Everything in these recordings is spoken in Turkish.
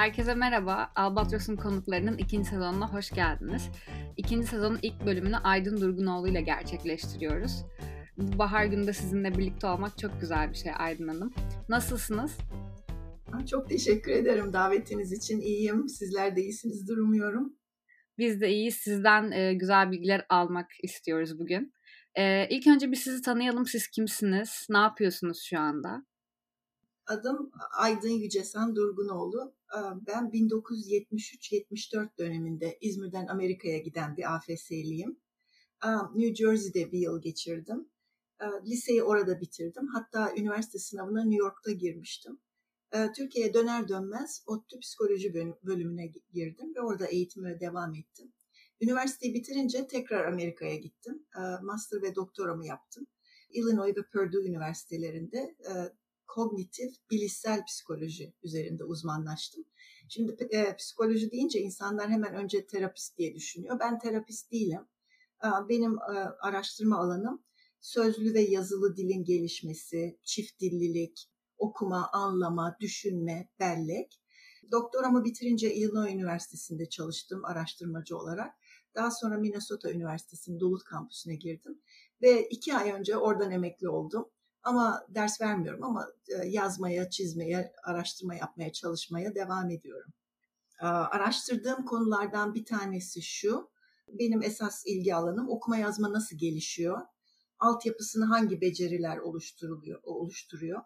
Herkese merhaba. Albatros'un konuklarının ikinci sezonuna hoş geldiniz. İkinci sezonun ilk bölümünü Aydın Durgunoğlu ile gerçekleştiriyoruz. Bu bahar günde sizinle birlikte olmak çok güzel bir şey Aydın Hanım. Nasılsınız? Çok teşekkür ederim davetiniz için. İyiyim. Sizler de iyisinizdir umuyorum. Biz de iyiyiz. Sizden e, güzel bilgiler almak istiyoruz bugün. E, ilk önce bir sizi tanıyalım. Siz kimsiniz? Ne yapıyorsunuz şu anda? Adım Aydın Yücesan Durgunoğlu. Ben 1973-74 döneminde İzmir'den Amerika'ya giden bir AFS'liyim. New Jersey'de bir yıl geçirdim. Liseyi orada bitirdim. Hatta üniversite sınavına New York'ta girmiştim. Türkiye'ye döner dönmez ODTÜ psikoloji bölümüne girdim ve orada eğitime devam ettim. Üniversiteyi bitirince tekrar Amerika'ya gittim. Master ve doktoramı yaptım. Illinois ve Purdue üniversitelerinde kognitif bilişsel psikoloji üzerinde uzmanlaştım. Şimdi e, psikoloji deyince insanlar hemen önce terapist diye düşünüyor. Ben terapist değilim. Benim e, araştırma alanım sözlü ve yazılı dilin gelişmesi, çift dillilik, okuma, anlama, düşünme, bellek. Doktoramı bitirince Illinois Üniversitesi'nde çalıştım araştırmacı olarak. Daha sonra Minnesota Üniversitesi'nin Duluth kampüsüne girdim ve iki ay önce oradan emekli oldum. Ama ders vermiyorum ama e, yazmaya, çizmeye, araştırma yapmaya, çalışmaya devam ediyorum. Araştırdığım konulardan bir tanesi şu. Benim esas ilgi alanım okuma yazma nasıl gelişiyor? Altyapısını hangi beceriler oluşturuluyor, oluşturuyor?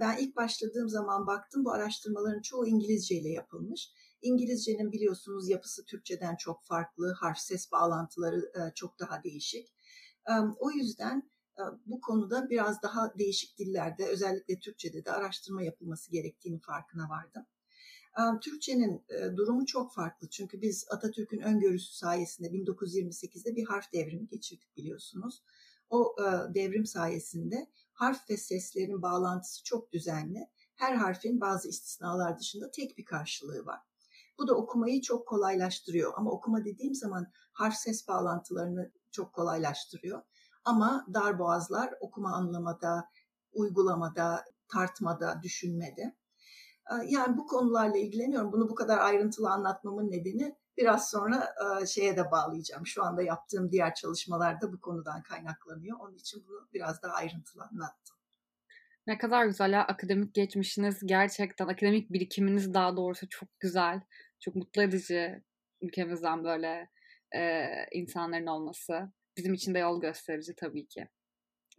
Ben ilk başladığım zaman baktım bu araştırmaların çoğu İngilizce ile yapılmış. İngilizcenin biliyorsunuz yapısı Türkçeden çok farklı, harf ses bağlantıları e, çok daha değişik. O yüzden bu konuda biraz daha değişik dillerde özellikle Türkçe'de de araştırma yapılması gerektiğini farkına vardım. Türkçenin durumu çok farklı çünkü biz Atatürk'ün öngörüsü sayesinde 1928'de bir harf devrimi geçirdik biliyorsunuz. O devrim sayesinde harf ve seslerin bağlantısı çok düzenli. Her harfin bazı istisnalar dışında tek bir karşılığı var. Bu da okumayı çok kolaylaştırıyor ama okuma dediğim zaman harf ses bağlantılarını çok kolaylaştırıyor. Ama dar boğazlar okuma anlamada, uygulamada, tartmada, düşünmede. Yani bu konularla ilgileniyorum. Bunu bu kadar ayrıntılı anlatmamın nedeni biraz sonra şeye de bağlayacağım. Şu anda yaptığım diğer çalışmalarda bu konudan kaynaklanıyor. Onun için bunu biraz daha ayrıntılı anlattım. Ne kadar güzel ya akademik geçmişiniz gerçekten akademik birikiminiz daha doğrusu çok güzel. Çok mutlu edici ülkemizden böyle e, insanların olması bizim için de yol gösterici tabii ki.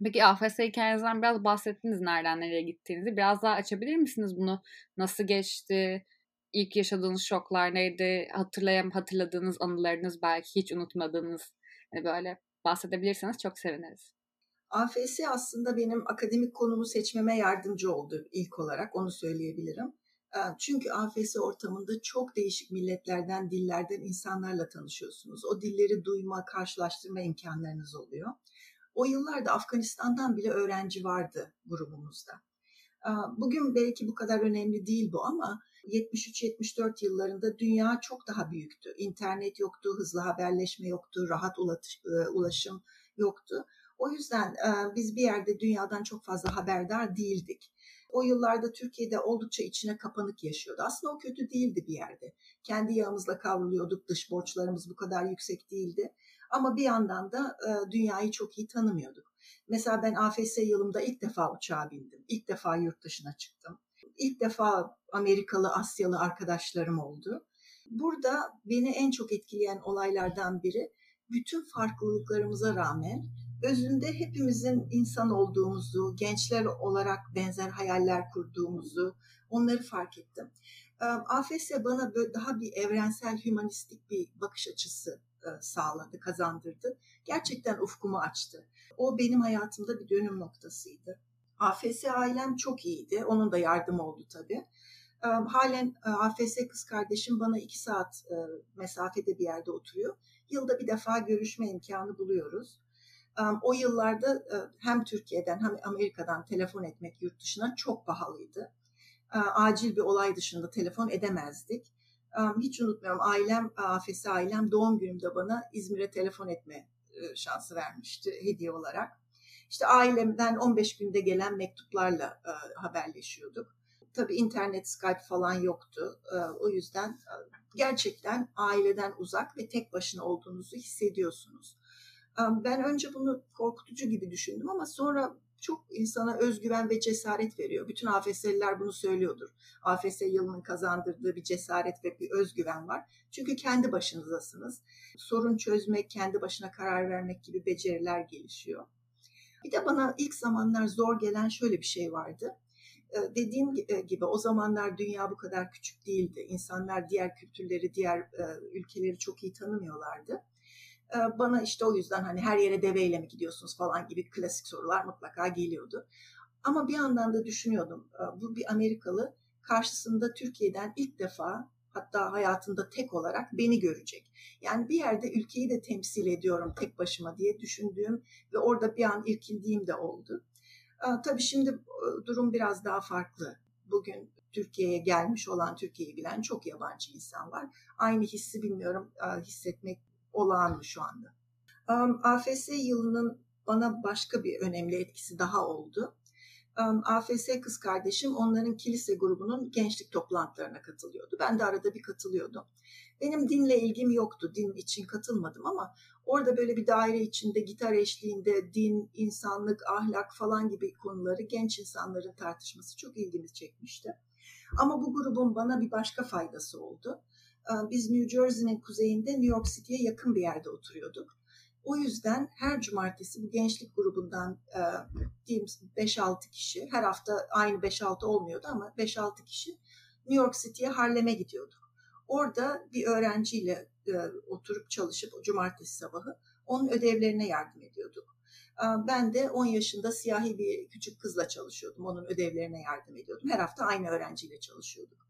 Peki AFS hikayenizden biraz bahsettiniz nereden nereye gittiğinizi. Biraz daha açabilir misiniz bunu? Nasıl geçti? İlk yaşadığınız şoklar neydi? Hatırlayam hatırladığınız anılarınız belki hiç unutmadığınız hani böyle bahsedebilirseniz çok seviniriz. AFS aslında benim akademik konumu seçmeme yardımcı oldu ilk olarak onu söyleyebilirim. Çünkü AFS ortamında çok değişik milletlerden, dillerden insanlarla tanışıyorsunuz. O dilleri duyma, karşılaştırma imkanlarınız oluyor. O yıllarda Afganistan'dan bile öğrenci vardı grubumuzda. Bugün belki bu kadar önemli değil bu ama 73-74 yıllarında dünya çok daha büyüktü. İnternet yoktu, hızlı haberleşme yoktu, rahat ulaşım yoktu. O yüzden biz bir yerde dünyadan çok fazla haberdar değildik o yıllarda Türkiye'de oldukça içine kapanık yaşıyordu. Aslında o kötü değildi bir yerde. Kendi yağımızla kavruluyorduk, dış borçlarımız bu kadar yüksek değildi. Ama bir yandan da e, dünyayı çok iyi tanımıyorduk. Mesela ben AFS yılımda ilk defa uçağa bindim. İlk defa yurt dışına çıktım. İlk defa Amerikalı, Asyalı arkadaşlarım oldu. Burada beni en çok etkileyen olaylardan biri bütün farklılıklarımıza rağmen özünde hepimizin insan olduğumuzu, gençler olarak benzer hayaller kurduğumuzu onları fark ettim. AFS bana böyle daha bir evrensel, hümanistik bir bakış açısı sağladı, kazandırdı. Gerçekten ufkumu açtı. O benim hayatımda bir dönüm noktasıydı. AFS ailem çok iyiydi. Onun da yardım oldu tabii. Halen AFS kız kardeşim bana iki saat mesafede bir yerde oturuyor. Yılda bir defa görüşme imkanı buluyoruz o yıllarda hem Türkiye'den hem Amerika'dan telefon etmek yurt dışına çok pahalıydı. Acil bir olay dışında telefon edemezdik. Hiç unutmuyorum ailem, AFS ailem doğum günümde bana İzmir'e telefon etme şansı vermişti hediye olarak. İşte ailemden 15 günde gelen mektuplarla haberleşiyorduk. tabii internet, Skype falan yoktu. O yüzden gerçekten aileden uzak ve tek başına olduğunuzu hissediyorsunuz. Ben önce bunu korkutucu gibi düşündüm ama sonra çok insana özgüven ve cesaret veriyor. Bütün AFS'liler bunu söylüyordur. AFS yılının kazandırdığı bir cesaret ve bir özgüven var. Çünkü kendi başınızdasınız. Sorun çözmek, kendi başına karar vermek gibi beceriler gelişiyor. Bir de bana ilk zamanlar zor gelen şöyle bir şey vardı. Dediğim gibi o zamanlar dünya bu kadar küçük değildi. İnsanlar diğer kültürleri, diğer ülkeleri çok iyi tanımıyorlardı ee, bana işte o yüzden hani her yere deveyle mi gidiyorsunuz falan gibi klasik sorular mutlaka geliyordu. Ama bir yandan da düşünüyordum e, bu bir Amerikalı karşısında Türkiye'den ilk defa hatta hayatında tek olarak beni görecek. Yani bir yerde ülkeyi de temsil ediyorum tek başıma diye düşündüğüm ve orada bir an irkildiğim de oldu. Ee, tabii şimdi e, durum biraz daha farklı. Bugün Türkiye'ye gelmiş olan, Türkiye'yi bilen çok yabancı insan var. Aynı hissi bilmiyorum e, hissetmek olağanlı şu anda. AFS yılının bana başka bir önemli etkisi daha oldu. AFS kız kardeşim onların kilise grubunun gençlik toplantılarına katılıyordu. Ben de arada bir katılıyordum. Benim dinle ilgim yoktu. Din için katılmadım ama orada böyle bir daire içinde gitar eşliğinde din, insanlık, ahlak falan gibi konuları genç insanların tartışması çok ilgimi çekmişti. Ama bu grubun bana bir başka faydası oldu. Ee, biz New Jersey'nin kuzeyinde New York City'ye yakın bir yerde oturuyorduk. O yüzden her cumartesi bu gençlik grubundan e, diyeyim 5-6 kişi, her hafta aynı 5-6 olmuyordu ama 5-6 kişi New York City'ye Harlem'e gidiyorduk. Orada bir öğrenciyle e, oturup çalışıp o cumartesi sabahı onun ödevlerine yardım ediyorduk. Ee, ben de 10 yaşında siyahi bir küçük kızla çalışıyordum. Onun ödevlerine yardım ediyordum. Her hafta aynı öğrenciyle çalışıyorduk.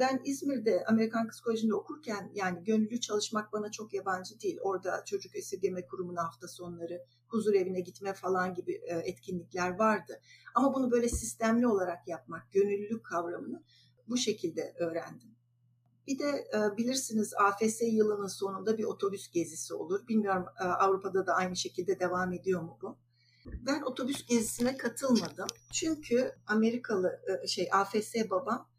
Ben İzmir'de Amerikan Kız Koleji'nde okurken yani gönüllü çalışmak bana çok yabancı değil. Orada çocuk esirgeme kurumuna hafta sonları, huzur evine gitme falan gibi e, etkinlikler vardı. Ama bunu böyle sistemli olarak yapmak, gönüllülük kavramını bu şekilde öğrendim. Bir de e, bilirsiniz AFS yılının sonunda bir otobüs gezisi olur. Bilmiyorum e, Avrupa'da da aynı şekilde devam ediyor mu bu? Ben otobüs gezisine katılmadım. Çünkü Amerikalı şey AFS babam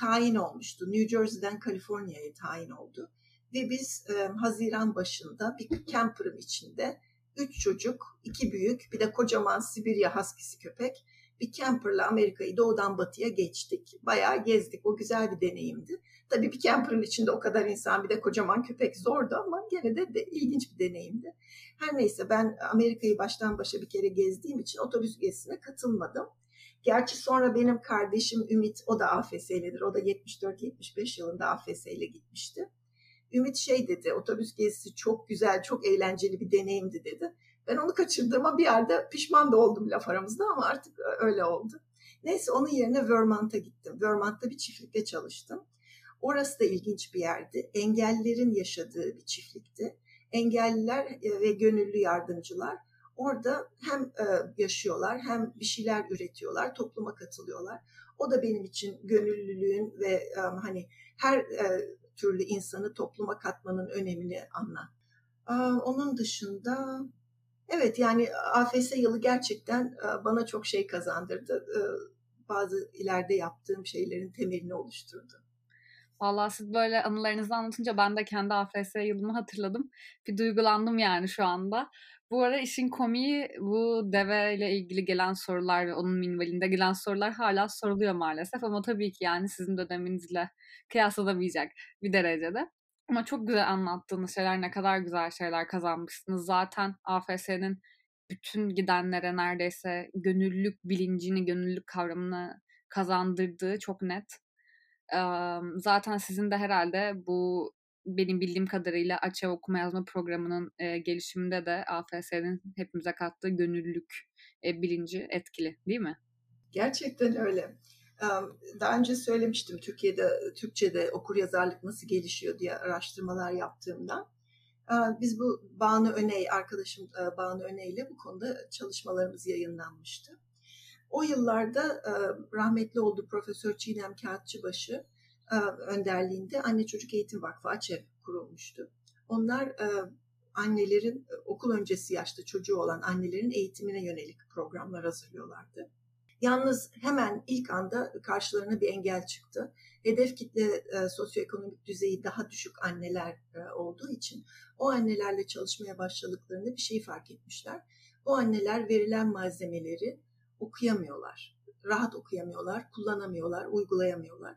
tayin olmuştu. New Jersey'den Kaliforniya'ya tayin oldu. Ve biz e, Haziran başında bir camper'ın içinde üç çocuk, iki büyük, bir de kocaman Sibirya Husky'si köpek bir camper'la Amerika'yı doğudan batıya geçtik. Bayağı gezdik. O güzel bir deneyimdi. Tabii bir camper'ın içinde o kadar insan bir de kocaman köpek zordu ama gene de, de ilginç bir deneyimdi. Her neyse ben Amerika'yı baştan başa bir kere gezdiğim için otobüs gezisine katılmadım. Gerçi sonra benim kardeşim Ümit o da AFS'lidir. O da 74-75 yılında AFS ile gitmişti. Ümit şey dedi otobüs gezisi çok güzel çok eğlenceli bir deneyimdi dedi. Ben onu kaçırdığıma bir yerde pişman da oldum laf aramızda ama artık öyle oldu. Neyse onun yerine Vermont'a gittim. Vermont'ta bir çiftlikte çalıştım. Orası da ilginç bir yerdi. Engellilerin yaşadığı bir çiftlikti. Engelliler e, ve gönüllü yardımcılar orada hem e, yaşıyorlar hem bir şeyler üretiyorlar, topluma katılıyorlar. O da benim için gönüllülüğün ve e, hani her e, türlü insanı topluma katmanın önemini anla. Onun dışında evet yani AFS yılı gerçekten bana çok şey kazandırdı. Bazı ileride yaptığım şeylerin temelini oluşturdu. Vallahi siz böyle anılarınızı anlatınca ben de kendi AFS yılımı hatırladım. Bir duygulandım yani şu anda. Bu ara işin komiği bu deve ile ilgili gelen sorular ve onun minvalinde gelen sorular hala soruluyor maalesef. Ama tabii ki yani sizin döneminizle kıyaslanamayacak bir derecede. Ama çok güzel anlattığınız şeyler ne kadar güzel şeyler kazanmışsınız. Zaten AFS'nin bütün gidenlere neredeyse gönüllülük bilincini, gönüllülük kavramını kazandırdığı çok net. Zaten sizin de herhalde bu benim bildiğim kadarıyla Açı Okuma Yazma programının e, gelişiminde de AFS'nin hepimize kattığı gönüllülük e, bilinci etkili değil mi? Gerçekten öyle. Daha önce söylemiştim Türkiye'de Türkçe'de okur yazarlık nasıl gelişiyor diye araştırmalar yaptığımda. Biz bu Banu Öney, arkadaşım Banu Öney ile bu konuda çalışmalarımız yayınlanmıştı. O yıllarda rahmetli oldu Profesör Çiğdem Kağıtçıbaşı e, önderliğinde Anne Çocuk Eğitim Vakfı AÇEV kurulmuştu. Onlar e, annelerin okul öncesi yaşta çocuğu olan annelerin eğitimine yönelik programlar hazırlıyorlardı. Yalnız hemen ilk anda karşılarına bir engel çıktı. Hedef kitle e, sosyoekonomik düzeyi daha düşük anneler e, olduğu için o annelerle çalışmaya başladıklarında bir şey fark etmişler. O anneler verilen malzemeleri okuyamıyorlar. Rahat okuyamıyorlar, kullanamıyorlar, uygulayamıyorlar.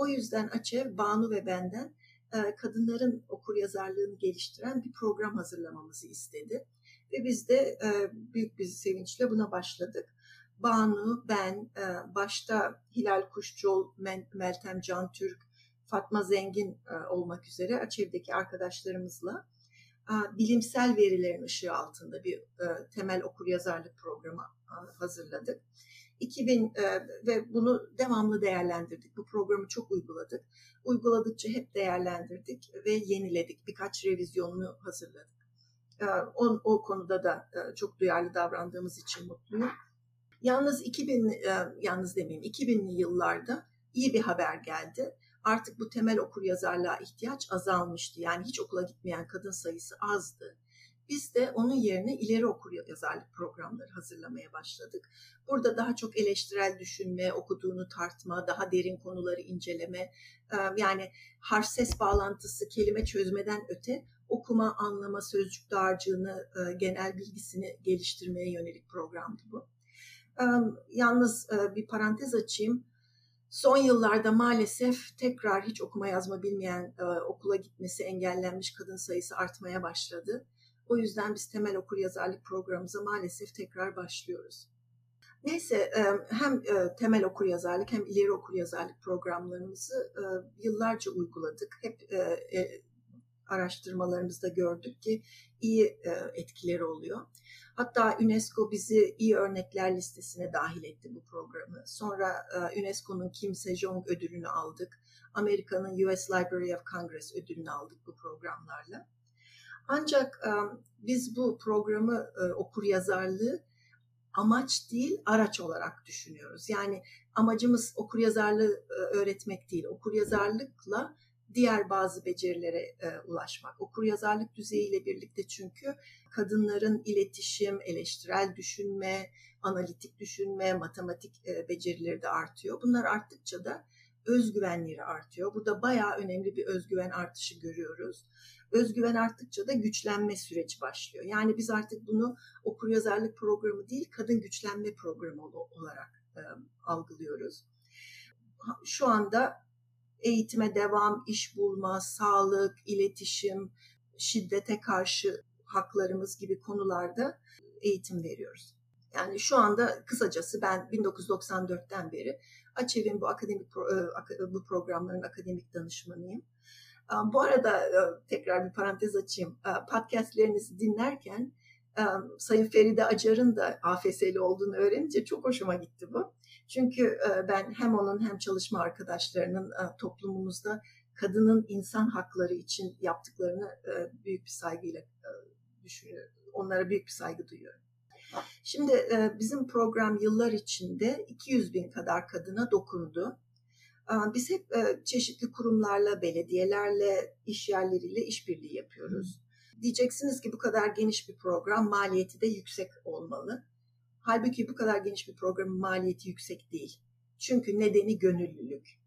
O yüzden Açev, Banu ve benden e, kadınların okur yazarlığını geliştiren bir program hazırlamamızı istedi. Ve biz de e, büyük bir sevinçle buna başladık. Banu, ben, e, başta Hilal Kuşçul, Meltem Can Türk, Fatma Zengin olmak üzere Açev'deki arkadaşlarımızla bilimsel verilerin ışığı altında bir temel okur yazarlık programı hazırladık. 2000 ve bunu devamlı değerlendirdik. Bu programı çok uyguladık. Uyguladıkça hep değerlendirdik ve yeniledik. Birkaç revizyonunu hazırladık. O, o konuda da çok duyarlı davrandığımız için mutluyum. Yalnız 2000 yalnız demeyeyim 2000'li yıllarda iyi bir haber geldi artık bu temel okur yazarlığa ihtiyaç azalmıştı. Yani hiç okula gitmeyen kadın sayısı azdı. Biz de onun yerine ileri okur yazarlık programları hazırlamaya başladık. Burada daha çok eleştirel düşünme, okuduğunu tartma, daha derin konuları inceleme, yani harf ses bağlantısı, kelime çözmeden öte okuma, anlama, sözcük dağarcığını, genel bilgisini geliştirmeye yönelik programdı bu. Yalnız bir parantez açayım Son yıllarda maalesef tekrar hiç okuma yazma bilmeyen e, okula gitmesi engellenmiş kadın sayısı artmaya başladı. O yüzden biz temel okur yazarlık programımıza maalesef tekrar başlıyoruz. Neyse e, hem e, temel okur yazarlık hem ileri okur yazarlık programlarımızı e, yıllarca uyguladık. Hep araştırmalarımızda gördük ki iyi etkileri oluyor. Hatta UNESCO bizi iyi örnekler listesine dahil etti bu programı. Sonra UNESCO'nun Kim Sejong ödülünü aldık. Amerika'nın US Library of Congress ödülünü aldık bu programlarla. Ancak biz bu programı okur yazarlığı amaç değil araç olarak düşünüyoruz. Yani amacımız okur yazarlığı öğretmek değil. Okur yazarlıkla diğer bazı becerilere e, ulaşmak. Okur yazarlık düzeyiyle birlikte çünkü kadınların iletişim, eleştirel düşünme, analitik düşünme, matematik e, becerileri de artıyor. Bunlar arttıkça da özgüvenleri artıyor. Burada bayağı önemli bir özgüven artışı görüyoruz. Özgüven arttıkça da güçlenme süreci başlıyor. Yani biz artık bunu okur yazarlık programı değil, kadın güçlenme programı olarak e, algılıyoruz. Şu anda eğitime devam, iş bulma, sağlık, iletişim, şiddete karşı haklarımız gibi konularda eğitim veriyoruz. Yani şu anda kısacası ben 1994'ten beri Açev'in bu akademik bu programların akademik danışmanıyım. Bu arada e, tekrar bir parantez açayım. Podcastlerinizi dinlerken Sayın Feride Acar'ın da AFS'li olduğunu öğrenince çok hoşuma gitti bu. Çünkü ben hem onun hem çalışma arkadaşlarının toplumumuzda kadının insan hakları için yaptıklarını büyük bir saygıyla düşünüyorum. Onlara büyük bir saygı duyuyorum. Şimdi bizim program yıllar içinde 200 bin kadar kadına dokundu. Biz hep çeşitli kurumlarla, belediyelerle, iş yerleriyle işbirliği yapıyoruz. Diyeceksiniz ki bu kadar geniş bir program maliyeti de yüksek olmalı. Halbuki bu kadar geniş bir programın maliyeti yüksek değil. Çünkü nedeni gönüllülük.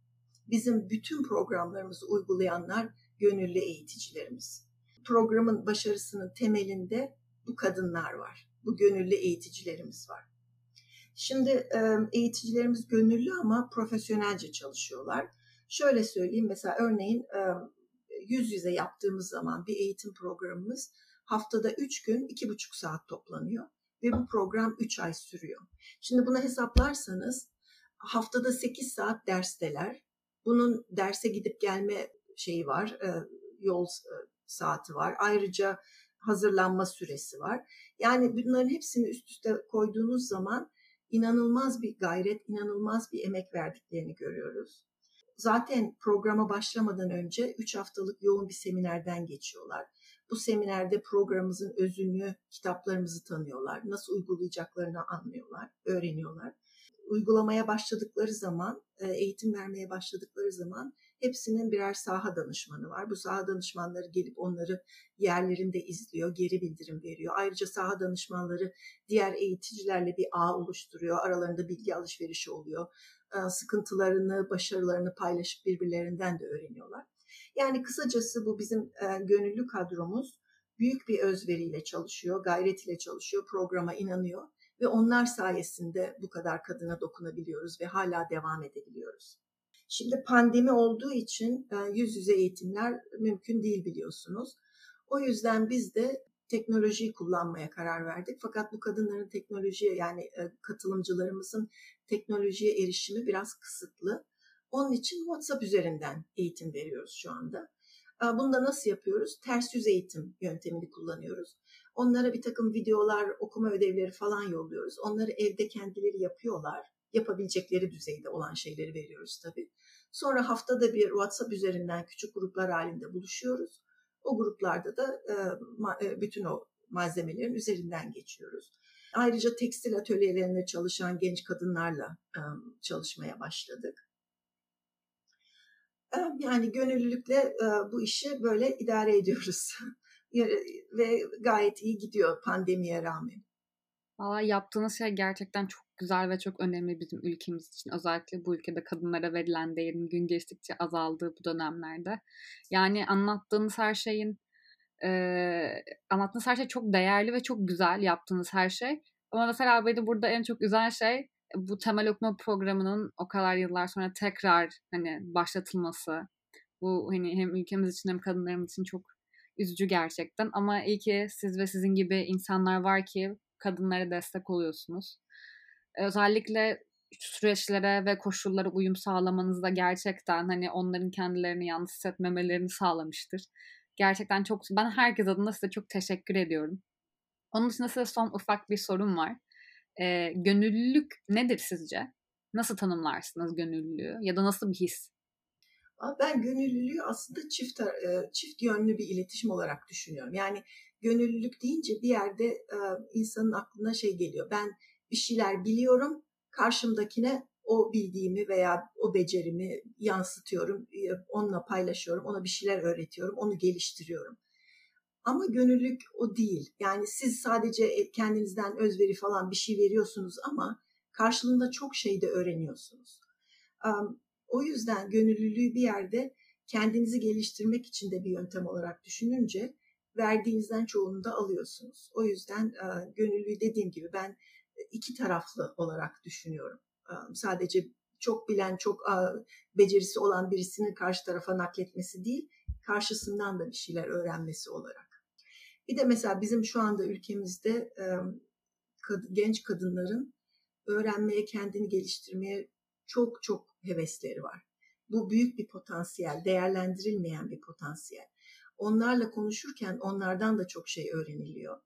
Bizim bütün programlarımızı uygulayanlar gönüllü eğiticilerimiz. Programın başarısının temelinde bu kadınlar var. Bu gönüllü eğiticilerimiz var. Şimdi eğiticilerimiz gönüllü ama profesyonelce çalışıyorlar. Şöyle söyleyeyim mesela örneğin yüz yüze yaptığımız zaman bir eğitim programımız haftada üç gün iki buçuk saat toplanıyor ve bu program 3 ay sürüyor. Şimdi bunu hesaplarsanız haftada 8 saat dersteler. Bunun derse gidip gelme şeyi var, e, yol e, saati var. Ayrıca hazırlanma süresi var. Yani bunların hepsini üst üste koyduğunuz zaman inanılmaz bir gayret, inanılmaz bir emek verdiklerini görüyoruz. Zaten programa başlamadan önce 3 haftalık yoğun bir seminerden geçiyorlar. Bu seminerde programımızın özünü, kitaplarımızı tanıyorlar. Nasıl uygulayacaklarını anlıyorlar, öğreniyorlar. Uygulamaya başladıkları zaman, e, eğitim vermeye başladıkları zaman hepsinin birer saha danışmanı var. Bu saha danışmanları gelip onları yerlerinde izliyor, geri bildirim veriyor. Ayrıca saha danışmanları diğer eğiticilerle bir ağ oluşturuyor. Aralarında bilgi alışverişi oluyor. E, sıkıntılarını, başarılarını paylaşıp birbirlerinden de öğreniyorlar. Yani kısacası bu bizim e, gönüllü kadromuz büyük bir özveriyle çalışıyor, gayret ile çalışıyor, programa inanıyor ve onlar sayesinde bu kadar kadına dokunabiliyoruz ve hala devam edebiliyoruz. Şimdi pandemi olduğu için e, yüz yüze eğitimler mümkün değil biliyorsunuz. O yüzden biz de teknolojiyi kullanmaya karar verdik. Fakat bu kadınların teknolojiye yani e, katılımcılarımızın teknolojiye erişimi biraz kısıtlı. Onun için WhatsApp üzerinden eğitim veriyoruz şu anda. Bunu da nasıl yapıyoruz? Ters yüz eğitim yöntemini kullanıyoruz. Onlara bir takım videolar, okuma ödevleri falan yolluyoruz. Onları evde kendileri yapıyorlar. Yapabilecekleri düzeyde olan şeyleri veriyoruz tabii. Sonra haftada bir WhatsApp üzerinden küçük gruplar halinde buluşuyoruz. O gruplarda da e, bütün o malzemelerin üzerinden geçiyoruz. Ayrıca tekstil atölyelerinde çalışan genç kadınlarla çalışmaya başladık. Yani gönüllülükle bu işi böyle idare ediyoruz. Ve gayet iyi gidiyor pandemiye rağmen. Valla yaptığınız şey gerçekten çok güzel ve çok önemli bizim ülkemiz için. Özellikle bu ülkede kadınlara verilen değerin gün geçtikçe azaldığı bu dönemlerde. Yani anlattığınız her şeyin e, anlattığınız her şey çok değerli ve çok güzel yaptığınız her şey. Ama mesela beni burada en çok üzen şey bu temel okuma programının o kadar yıllar sonra tekrar hani başlatılması. Bu hani hem ülkemiz için hem kadınlarımız için çok üzücü gerçekten. Ama iyi ki siz ve sizin gibi insanlar var ki kadınlara destek oluyorsunuz. Özellikle süreçlere ve koşullara uyum sağlamanız da gerçekten hani onların kendilerini yalnız hissetmemelerini sağlamıştır. Gerçekten çok ben herkes adına size çok teşekkür ediyorum. Onun dışında size son ufak bir sorum var. E, gönüllülük nedir sizce? Nasıl tanımlarsınız gönüllülüğü ya da nasıl bir his? Ben gönüllülüğü aslında çift çift yönlü bir iletişim olarak düşünüyorum. Yani gönüllülük deyince bir yerde insanın aklına şey geliyor. Ben bir şeyler biliyorum, karşımdakine o bildiğimi veya o becerimi yansıtıyorum, onunla paylaşıyorum, ona bir şeyler öğretiyorum, onu geliştiriyorum. Ama gönüllülük o değil. Yani siz sadece e, kendinizden özveri falan bir şey veriyorsunuz ama karşılığında çok şey de öğreniyorsunuz. O yüzden gönüllülüğü bir yerde kendinizi geliştirmek için de bir yöntem olarak düşününce verdiğinizden çoğunu da alıyorsunuz. O yüzden gönüllülüğü dediğim gibi ben iki taraflı olarak düşünüyorum. Sadece çok bilen, çok becerisi olan birisinin karşı tarafa nakletmesi değil, karşısından da bir şeyler öğrenmesi olarak. Bir de mesela bizim şu anda ülkemizde genç kadınların öğrenmeye, kendini geliştirmeye çok çok hevesleri var. Bu büyük bir potansiyel, değerlendirilmeyen bir potansiyel. Onlarla konuşurken onlardan da çok şey öğreniliyor.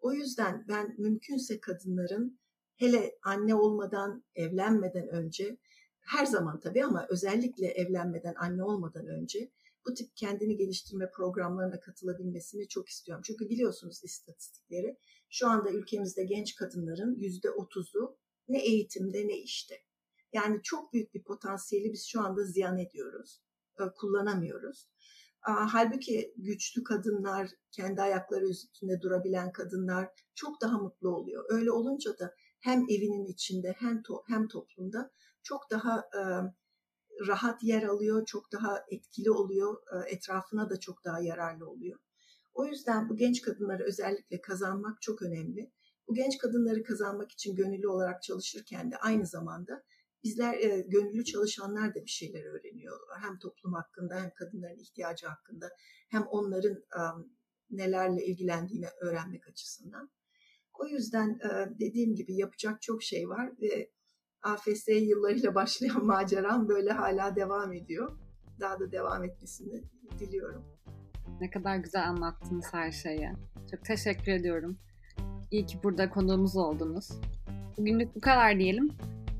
O yüzden ben mümkünse kadınların hele anne olmadan, evlenmeden önce her zaman tabii ama özellikle evlenmeden, anne olmadan önce bu tip kendini geliştirme programlarına katılabilmesini çok istiyorum. Çünkü biliyorsunuz istatistikleri şu anda ülkemizde genç kadınların yüzde otuzu ne eğitimde ne işte. Yani çok büyük bir potansiyeli biz şu anda ziyan ediyoruz, kullanamıyoruz. Halbuki güçlü kadınlar, kendi ayakları üstünde durabilen kadınlar çok daha mutlu oluyor. Öyle olunca da hem evinin içinde hem to hem toplumda çok daha e, rahat yer alıyor, çok daha etkili oluyor, e, etrafına da çok daha yararlı oluyor. O yüzden bu genç kadınları özellikle kazanmak çok önemli. Bu genç kadınları kazanmak için gönüllü olarak çalışırken de aynı zamanda bizler e, gönüllü çalışanlar da bir şeyler öğreniyor. Hem toplum hakkında hem kadınların ihtiyacı hakkında hem onların e, nelerle ilgilendiğini öğrenmek açısından. O yüzden e, dediğim gibi yapacak çok şey var ve AFS yıllarıyla başlayan maceram böyle hala devam ediyor. Daha da devam etmesini diliyorum. Ne kadar güzel anlattınız her şeyi. Çok teşekkür ediyorum. İyi ki burada konuğumuz oldunuz. Bugünlük bu kadar diyelim.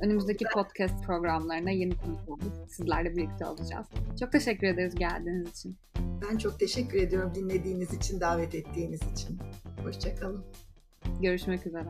Önümüzdeki podcast programlarına yeni konuklarımız sizlerle birlikte olacağız. Çok teşekkür ederiz geldiğiniz için. Ben çok teşekkür ediyorum dinlediğiniz için, davet ettiğiniz için. Hoşçakalın. Görüşmek üzere.